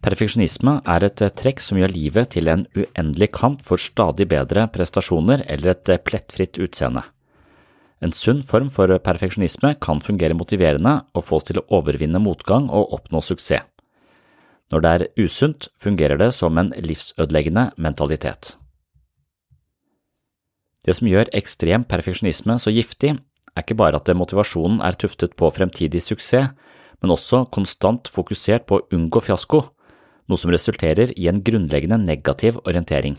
Perfeksjonisme er et eh, trekk som gjør livet til en uendelig kamp for stadig bedre prestasjoner eller et eh, plettfritt utseende. En sunn form for perfeksjonisme kan fungere motiverende og få oss til å overvinne motgang og oppnå suksess. Når det er usunt, fungerer det som en livsødeleggende mentalitet. Det som gjør ekstrem perfeksjonisme så giftig, er ikke bare at motivasjonen er tuftet på fremtidig suksess, men også konstant fokusert på å unngå fiasko, noe som resulterer i en grunnleggende negativ orientering.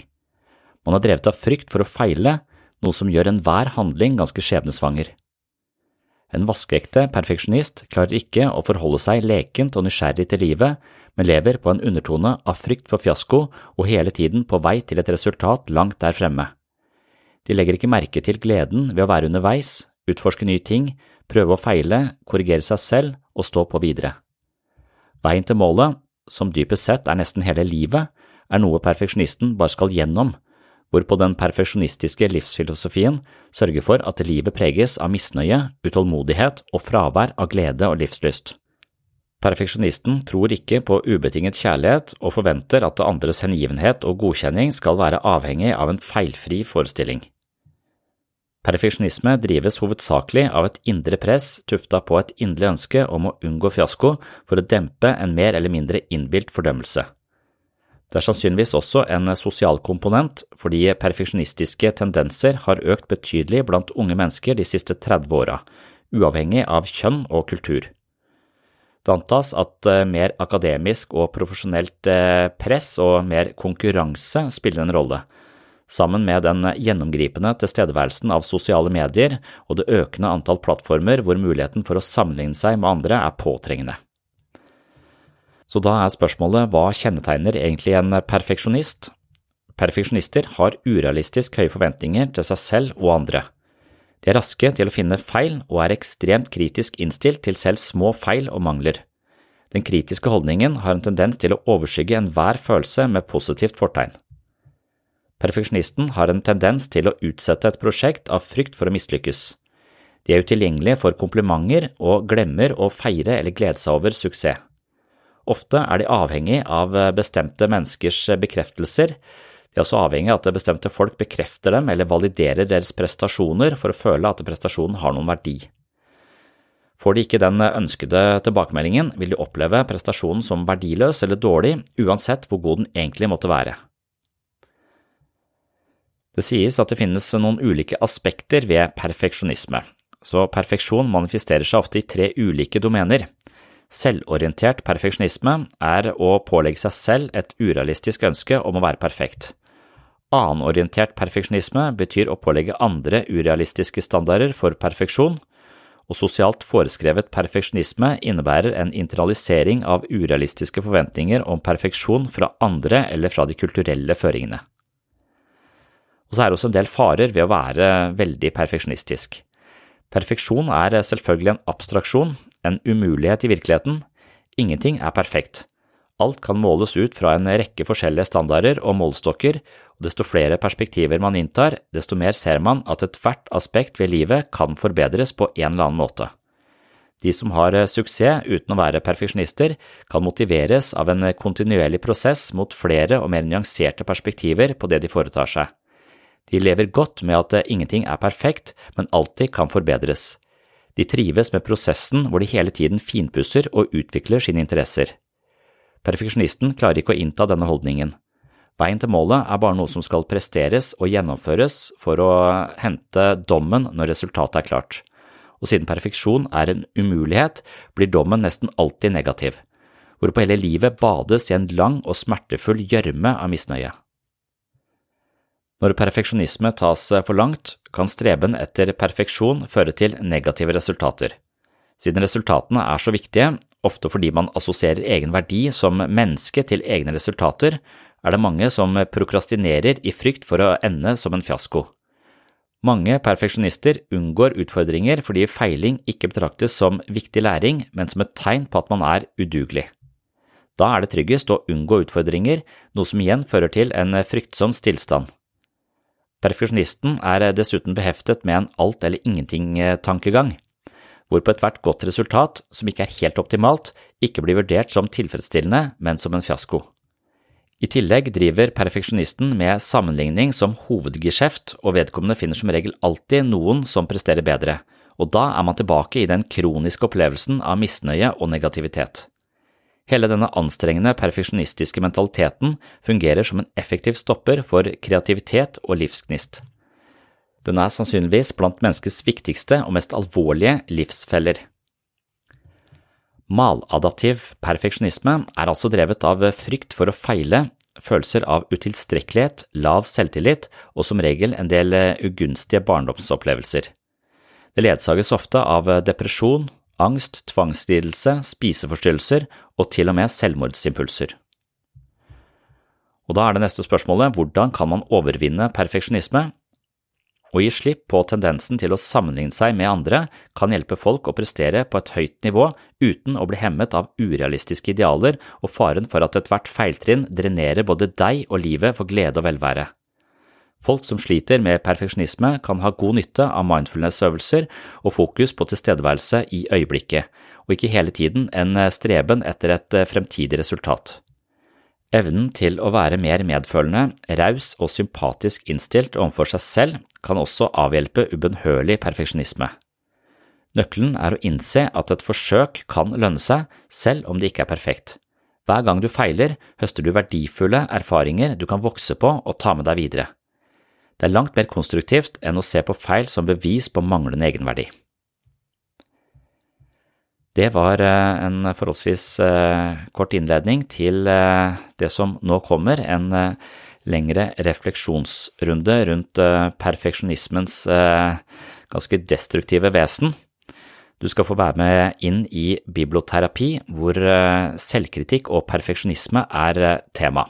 Man er drevet av frykt for å feile, noe som gjør enhver handling ganske skjebnesvanger. En vaskeekte perfeksjonist klarer ikke å forholde seg lekent og nysgjerrig til livet, men lever på en undertone av frykt for fiasko og hele tiden på vei til et resultat langt der fremme. De legger ikke merke til gleden ved å være underveis, utforske nye ting, prøve å feile, korrigere seg selv og stå på videre. Veien til målet, som dypest sett er nesten hele livet, er noe perfeksjonisten bare skal gjennom, hvorpå den perfeksjonistiske livsfilosofien sørger for at livet preges av misnøye, utålmodighet og fravær av glede og livslyst. Perfeksjonisten tror ikke på ubetinget kjærlighet og forventer at andres hengivenhet og godkjenning skal være avhengig av en feilfri forestilling. Perfeksjonisme drives hovedsakelig av et indre press tufta på et inderlig ønske om å unngå fiasko for å dempe en mer eller mindre innbilt fordømmelse. Det er sannsynligvis også en sosial komponent, fordi perfeksjonistiske tendenser har økt betydelig blant unge mennesker de siste 30 åra, uavhengig av kjønn og kultur. Det antas at mer akademisk og profesjonelt press og mer konkurranse spiller en rolle, sammen med den gjennomgripende tilstedeværelsen av sosiale medier og det økende antall plattformer hvor muligheten for å sammenligne seg med andre er påtrengende. Så da er spørsmålet hva kjennetegner egentlig en perfeksjonist? Perfeksjonister har urealistisk høye forventninger til seg selv og andre. De er raske til å finne feil og er ekstremt kritisk innstilt til selv små feil og mangler. Den kritiske holdningen har en tendens til å overskygge enhver følelse med positivt fortegn. Perfeksjonisten har en tendens til å utsette et prosjekt av frykt for å mislykkes. De er utilgjengelige for komplimenter og glemmer å feire eller glede seg over suksess. Ofte er de avhengig av bestemte menneskers bekreftelser, de er også avhengig av at bestemte folk bekrefter dem eller validerer deres prestasjoner for å føle at prestasjonen har noen verdi. Får de ikke den ønskede tilbakemeldingen, vil de oppleve prestasjonen som verdiløs eller dårlig, uansett hvor god den egentlig måtte være. Det sies at det finnes noen ulike aspekter ved perfeksjonisme, så perfeksjon manifesterer seg ofte i tre ulike domener. Selvorientert perfeksjonisme er å pålegge seg selv et urealistisk ønske om å være perfekt. Annenorientert perfeksjonisme betyr å pålegge andre urealistiske standarder for perfeksjon, og sosialt foreskrevet perfeksjonisme innebærer en internalisering av urealistiske forventninger om perfeksjon fra andre eller fra de kulturelle føringene. Og så er det også en del farer ved å være veldig perfeksjonistisk. Perfeksjon er selvfølgelig en abstraksjon, en umulighet i virkeligheten. Ingenting er perfekt. Alt kan måles ut fra en rekke forskjellige standarder og målstokker, og desto flere perspektiver man inntar, desto mer ser man at ethvert aspekt ved livet kan forbedres på en eller annen måte. De som har suksess uten å være perfeksjonister, kan motiveres av en kontinuerlig prosess mot flere og mer nyanserte perspektiver på det de foretar seg. De lever godt med at ingenting er perfekt, men alltid kan forbedres. De trives med prosessen hvor de hele tiden finpusser og utvikler sine interesser. Perfeksjonisten klarer ikke å innta denne holdningen. Veien til målet er bare noe som skal presteres og gjennomføres for å hente dommen når resultatet er klart. Og siden perfeksjon er en umulighet, blir dommen nesten alltid negativ, hvorpå hele livet bades i en lang og smertefull gjørme av misnøye. Når perfeksjonisme tas for langt, kan streben etter perfeksjon føre til negative resultater. Siden resultatene er så viktige, ofte fordi man assosierer egen verdi som menneske til egne resultater, er det mange som prokrastinerer i frykt for å ende som en fiasko. Mange perfeksjonister unngår utfordringer fordi feiling ikke betraktes som viktig læring, men som et tegn på at man er udugelig. Da er det tryggest å unngå utfordringer, noe som igjen fører til en fryktsom stillstand. Perfeksjonisten er dessuten beheftet med en alt eller ingenting-tankegang hvorpå ethvert godt resultat, som ikke er helt optimalt, ikke blir vurdert som tilfredsstillende, men som en fiasko. I tillegg driver perfeksjonisten med sammenligning som hovedgeskjeft, og vedkommende finner som regel alltid noen som presterer bedre, og da er man tilbake i den kroniske opplevelsen av misnøye og negativitet. Hele denne anstrengende perfeksjonistiske mentaliteten fungerer som en effektiv stopper for kreativitet og livsgnist. Den er sannsynligvis blant menneskets viktigste og mest alvorlige livsfeller. Maladaptiv perfeksjonisme er altså drevet av frykt for å feile, følelser av utilstrekkelighet, lav selvtillit og som regel en del ugunstige barndomsopplevelser. Det ledsages ofte av depresjon, angst, tvangslidelse, spiseforstyrrelser og til og med selvmordsimpulser. Og da er det neste spørsmålet hvordan kan man overvinne perfeksjonisme, å gi slipp på tendensen til å sammenligne seg med andre kan hjelpe folk å prestere på et høyt nivå uten å bli hemmet av urealistiske idealer og faren for at ethvert feiltrinn drenerer både deg og livet for glede og velvære. Folk som sliter med perfeksjonisme kan ha god nytte av mindfulness-øvelser og fokus på tilstedeværelse i øyeblikket, og ikke hele tiden en streben etter et fremtidig resultat. Evnen til å være mer medfølende, raus og sympatisk innstilt overfor seg selv kan også avhjelpe ubønnhørlig perfeksjonisme. Nøkkelen er å innse at et forsøk kan lønne seg, selv om det ikke er perfekt. Hver gang du feiler, høster du verdifulle erfaringer du kan vokse på og ta med deg videre. Det er langt mer konstruktivt enn å se på feil som bevis på manglende egenverdi. Det var eh, en forholdsvis eh, kort innledning til eh, det som nå kommer, en lengre refleksjonsrunde rundt perfeksjonismens ganske destruktive vesen. Du skal få være med inn i biblioterapi, hvor selvkritikk og perfeksjonisme er tema.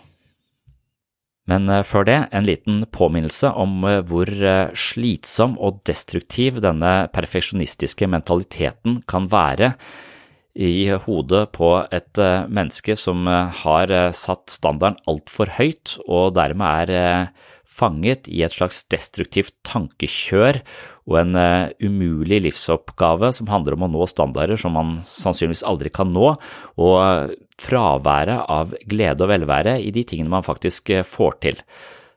Men eh, før det, en liten påminnelse om eh, hvor eh, slitsom og destruktiv denne perfeksjonistiske mentaliteten kan være i hodet på et menneske som har satt standarden altfor høyt og dermed er fanget i et slags destruktivt tankekjør og en umulig livsoppgave som handler om å nå standarder som man sannsynligvis aldri kan nå, og fraværet av glede og velvære i de tingene man faktisk eh, får til.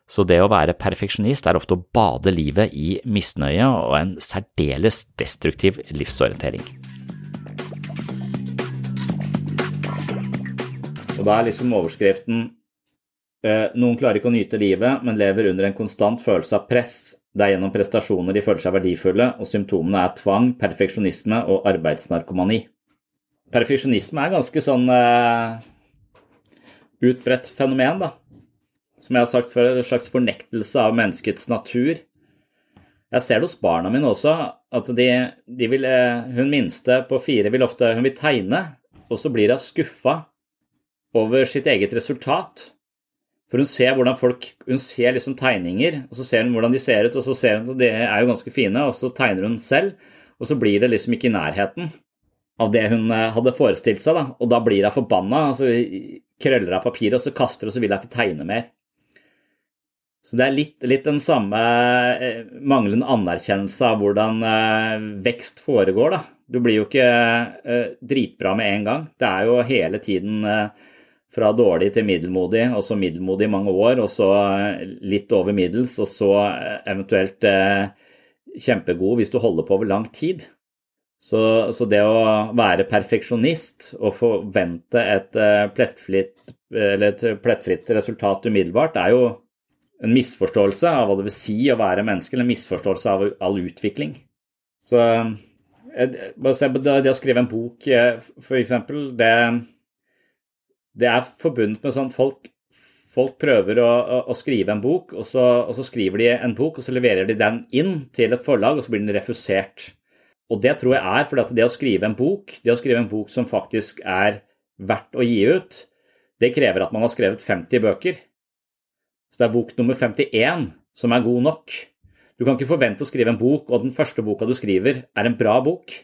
Så det å være perfeksjonist er ofte å bade livet i misnøye og en særdeles destruktiv livsorientering. Og da er liksom overskriften eh, Noen klarer ikke å nyte livet, men lever under en konstant følelse av press. Det er gjennom prestasjoner de føler seg verdifulle, og symptomene er tvang, perfeksjonisme og arbeidsnarkomani perfeksjonisme er ganske sånn uh, utbredt fenomen, da. Som jeg har sagt før, en slags fornektelse av menneskets natur. Jeg ser det hos barna mine også, at de, de vil eh, Hun minste på fire vil ofte hun vil tegne, og så blir hun skuffa over sitt eget resultat. For hun ser hvordan folk Hun ser liksom tegninger, og så ser hun hvordan de ser ut, og så ser hun at de er jo ganske fine, og så tegner hun selv, og så blir det liksom ikke i nærheten av det hun eh, hadde forestilt seg, da. Og da blir hun forbanna, altså krøller av papiret, og så kaster hun, og så vil hun ikke tegne mer. Så det er litt, litt den samme eh, manglende anerkjennelse av hvordan eh, vekst foregår, da. Du blir jo ikke eh, dritbra med en gang. Det er jo hele tiden fra dårlig til middelmodig, og så middelmodig i mange år, og så litt over middels, og så eventuelt kjempegod hvis du holder på over lang tid. Så, så det å være perfeksjonist og forvente et plettfritt, et plettfritt resultat umiddelbart, er jo en misforståelse av hva det vil si å være menneske, eller en misforståelse av all utvikling. Så eh, bare se på det, å skrive en bok, eh, f.eks. Det, det er forbundet med sånn folk, folk prøver å, å, skrive en bok, og så, og så, skriver de en bok, og så leverer de den inn til et forlag, og så blir den refusert. Og det tror jeg er fordi at det å skrive en bok, det å skrive en bok som faktisk er verdt å gi ut, det krever at man har skrevet 50 bøker. Så det er bok nummer 51 som er god nok. Du kan ikke forvente å skrive en bok, og den første boka du skriver, er en bra bok.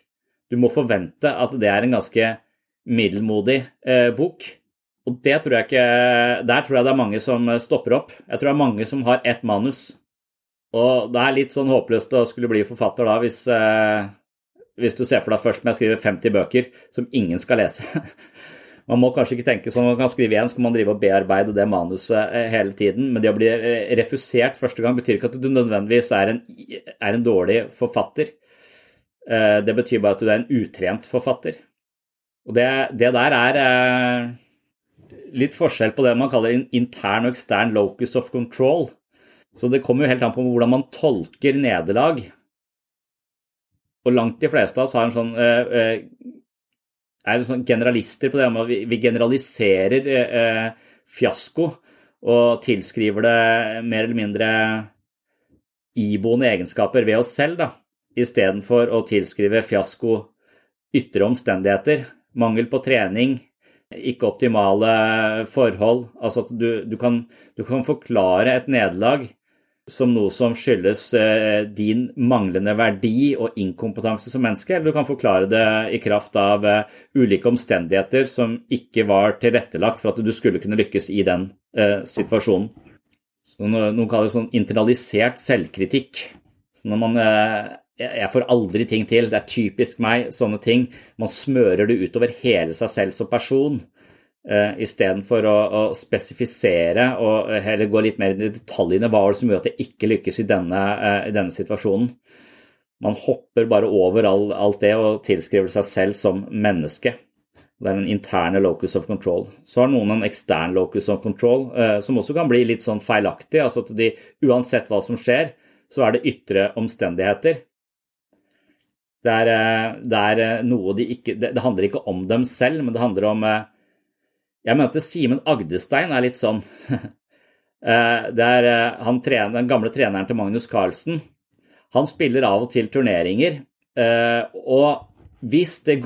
Du må forvente at det er en ganske middelmodig eh, bok. Og det tror jeg ikke Der tror jeg det er mange som stopper opp. Jeg tror det er mange som har ett manus. Og det er litt sånn håpløst å skulle bli forfatter da, hvis, eh, hvis du ser for deg først med jeg skriver 50 bøker som ingen skal lese. Man må kanskje ikke tenke sånn, man kan skrive igjen, så kan man drive og bearbeide det manuset eh, hele tiden. Men det å bli eh, refusert første gang betyr ikke at du nødvendigvis er en, er en dårlig forfatter. Eh, det betyr bare at du er en utrent forfatter. Og det, det der er litt forskjell på det man kaller intern og ekstern locus of control. Så det kommer jo helt an på hvordan man tolker nederlag. Og langt de fleste av oss har en sånn er sånn generalister på det med at vi generaliserer eh, fiasko og tilskriver det mer eller mindre iboende egenskaper ved oss selv, da, istedenfor å tilskrive fiasko ytre omstendigheter, mangel på trening, ikke optimale forhold. Altså at du, du, kan, du kan forklare et nederlag som noe som skyldes eh, din manglende verdi og inkompetanse som menneske, eller du kan forklare det i kraft av eh, ulike omstendigheter som ikke var tilrettelagt for at du skulle kunne lykkes i den eh, situasjonen. Så noen kaller det sånn internalisert selvkritikk. Så når man jeg får aldri ting til, det er typisk meg, sånne ting. Man smører det utover hele seg selv som person. Uh, Istedenfor å, å spesifisere og heller gå litt mer i detaljene. Hva var det som gjorde at jeg ikke lykkes i denne, uh, i denne situasjonen? Man hopper bare over all, alt det og tilskriver seg selv som menneske. Det er den interne locus of control. Så har noen en ekstern locus of control, uh, som også kan bli litt sånn feilaktig. Altså at de, uansett hva som skjer, så er det ytre omstendigheter. Det er, det er noe de ikke det, det, handler ikke om dem selv, men det handler om jeg mener at Simen Agdestein er litt sånn eh, Det er han trener, den gamle treneren til Magnus Carlsen. Han spiller av og til turneringer, eh, og hvis, det,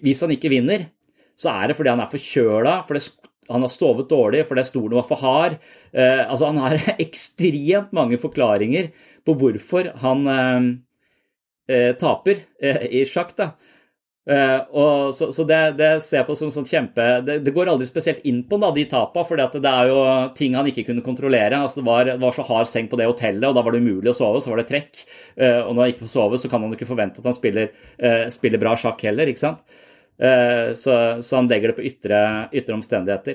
hvis han ikke vinner, så er det fordi han er forkjøla, fordi han har sovet dårlig, fordi stolen var for hard. Altså, han har ekstremt mange forklaringer på hvorfor han taper i sjakk. da. Uh, så, så det, det, ser jeg på som sånn kjempe det, det, går aldri spesielt inn på da, de tapa, for det er jo ting han ikke kunne kontrollere. altså Det var, var, så hard seng på det hotellet, og da var det umulig å sove, så var det trekk. Uh, og når han ikke får sove, så kan man ikke forvente at han spiller, uh, spiller bra sjakk heller, ikke sant. Så, så, han legger det på ytre, ytre omstendigheter.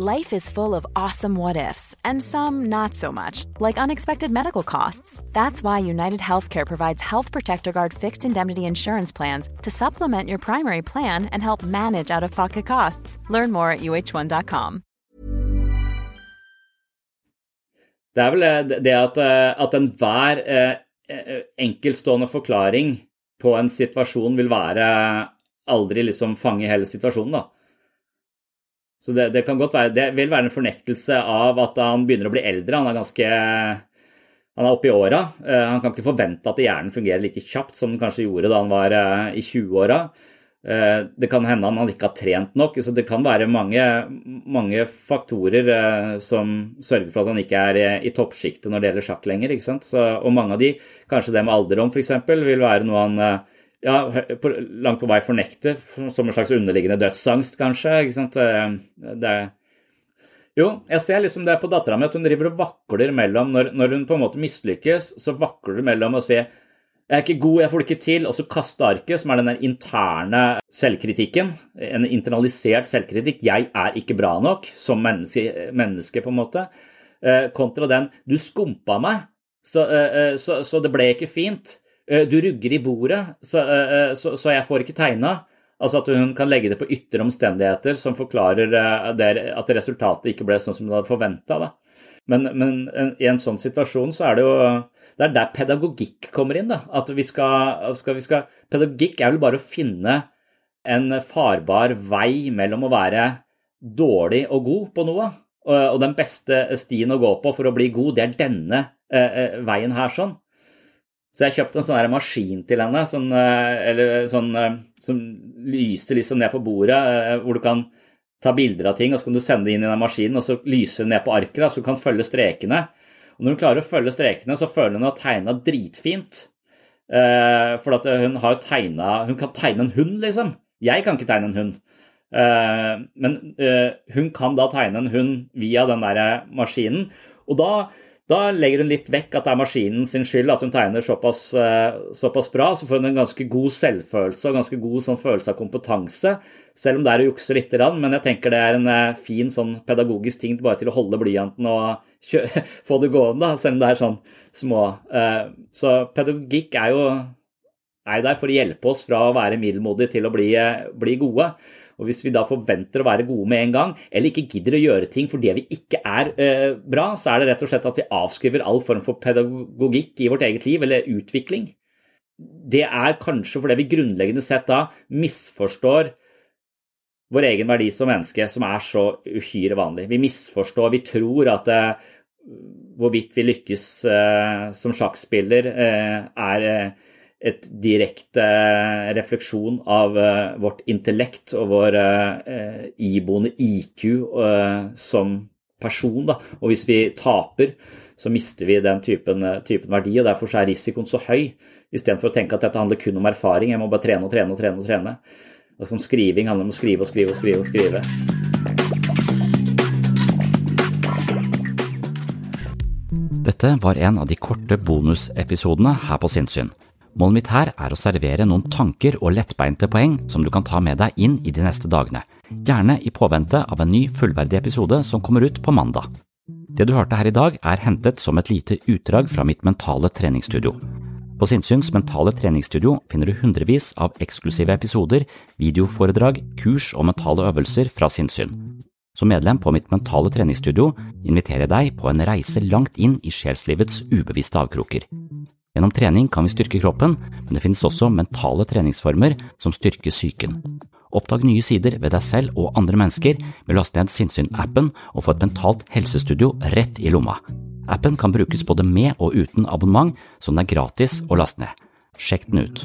Life is full of awesome what ifs, and some not so much, like unexpected medical costs. That's why United Healthcare provides Health Protector Guard fixed indemnity insurance plans to supplement your primary plan and help manage out of pocket costs. Learn more at uh1.com. Det er vel eh, det at, eh, at enhver eh, enkeltstående forklaring på en situasjon vil være aldri liksom fange hele situasjonen, da. Så det, det, kan godt være, det vil være en fornektelse av at han begynner å bli eldre. Han er ganske han er oppe i åra. Han kan ikke forvente at hjernen fungerer like kjapt som den kanskje gjorde da han var i 20-åra. Det kan hende han ikke har trent nok. så Det kan være mange, mange faktorer som sørger for at han ikke er i toppsjiktet når det gjelder sjakk lenger. ikke? Så, og mange av de, kanskje det med alderdom f.eks., vil være noe han ja, på, langt på vei fornekte som en slags underliggende dødsangst, kanskje. ikke sant? Det, jo, jeg ser liksom det på dattera mi at hun driver og vakler mellom når, når, hun på en måte mislykkes, så vakler hun mellom å si jeg er ikke god, jeg får det ikke til, og så kaste arket, som er den der interne selvkritikken. En internalisert selvkritikk. Jeg er ikke bra nok som menneske, menneske på en måte. Eh, kontra den du skumpa meg, så, eh, så, så det ble ikke fint. Du rugger i bordet, så, så, så jeg får ikke tegna. Altså at hun kan legge det på ytre omstendigheter som forklarer at resultatet ikke ble sånn som hun hadde forventa. Men, men, i en sånn situasjon så er det jo Det er der pedagogikk kommer inn. da, at vi skal, skal, vi skal Pedagogikk er vel bare å finne en farbar vei mellom å være dårlig og god på noe. Og den beste stien å gå på for å bli god, det er denne veien her sånn. Så jeg kjøpte en sånn maskin til henne sånn, eller, sånn, som lyser liksom ned på bordet, hvor du kan ta bilder av ting, og så kan du sende det inn i den maskinen, og så lyser det ned på arket, så du kan følge strekene. Og når hun klarer å følge strekene, så føler hun at tegna dritfint. For at hun har tegna Hun kan tegne en hund, liksom. Jeg kan ikke tegne en hund. Men hun kan da tegne en hund via den der maskinen. Og da da legger hun litt vekk at det er maskinen sin skyld at hun tegner såpass, såpass bra. Så får hun en ganske god selvfølelse og ganske god sånn følelse av kompetanse. Selv om det er å jukse litt, men jeg tenker det er en fin sånn pedagogisk ting bare til å holde blyanten og få det gående, selv om det er sånn små. Så pedagogikk er jo er der for å hjelpe oss fra å være middelmodige til å bli, bli gode. Og Hvis vi da forventer å være gode med en gang, eller ikke gidder å gjøre ting fordi vi ikke er eh, bra, så er det rett og slett at vi avskriver all form for pedagogikk i vårt eget liv, eller utvikling. Det er kanskje fordi vi grunnleggende sett da misforstår vår egen verdi som menneske, som er så uhyre vanlig. Vi misforstår, vi tror at eh, hvorvidt vi lykkes eh, som sjakkspiller, eh, er eh, et direkte refleksjon av vårt intellekt og vår iboende IQ som person. Da. Og hvis vi taper, så mister vi den typen, typen verdi, og derfor er risikoen så høy. Istedenfor å tenke at dette handler kun om erfaring, jeg må bare trene og trene og trene. og trene. Altså, skriving handler om å skrive og skrive og skrive. og skrive. Dette var en av de korte bonusepisodene her på Sinnsyn. Målet mitt her er å servere noen tanker og lettbeinte poeng som du kan ta med deg inn i de neste dagene, gjerne i påvente av en ny fullverdig episode som kommer ut på mandag. Det du hørte her i dag er hentet som et lite utdrag fra mitt mentale treningsstudio. På Sinnsyns mentale treningsstudio finner du hundrevis av eksklusive episoder, videoforedrag, kurs og mentale øvelser fra sinnssyn. Som medlem på mitt mentale treningsstudio inviterer jeg deg på en reise langt inn i sjelslivets ubevisste avkroker. Gjennom trening kan vi styrke kroppen, men det finnes også mentale treningsformer som styrker psyken. Oppdag nye sider ved deg selv og andre mennesker med å laste ned Sinnsyn-appen og få et mentalt helsestudio rett i lomma. Appen kan brukes både med og uten abonnement, så den er gratis å laste ned. Sjekk den ut.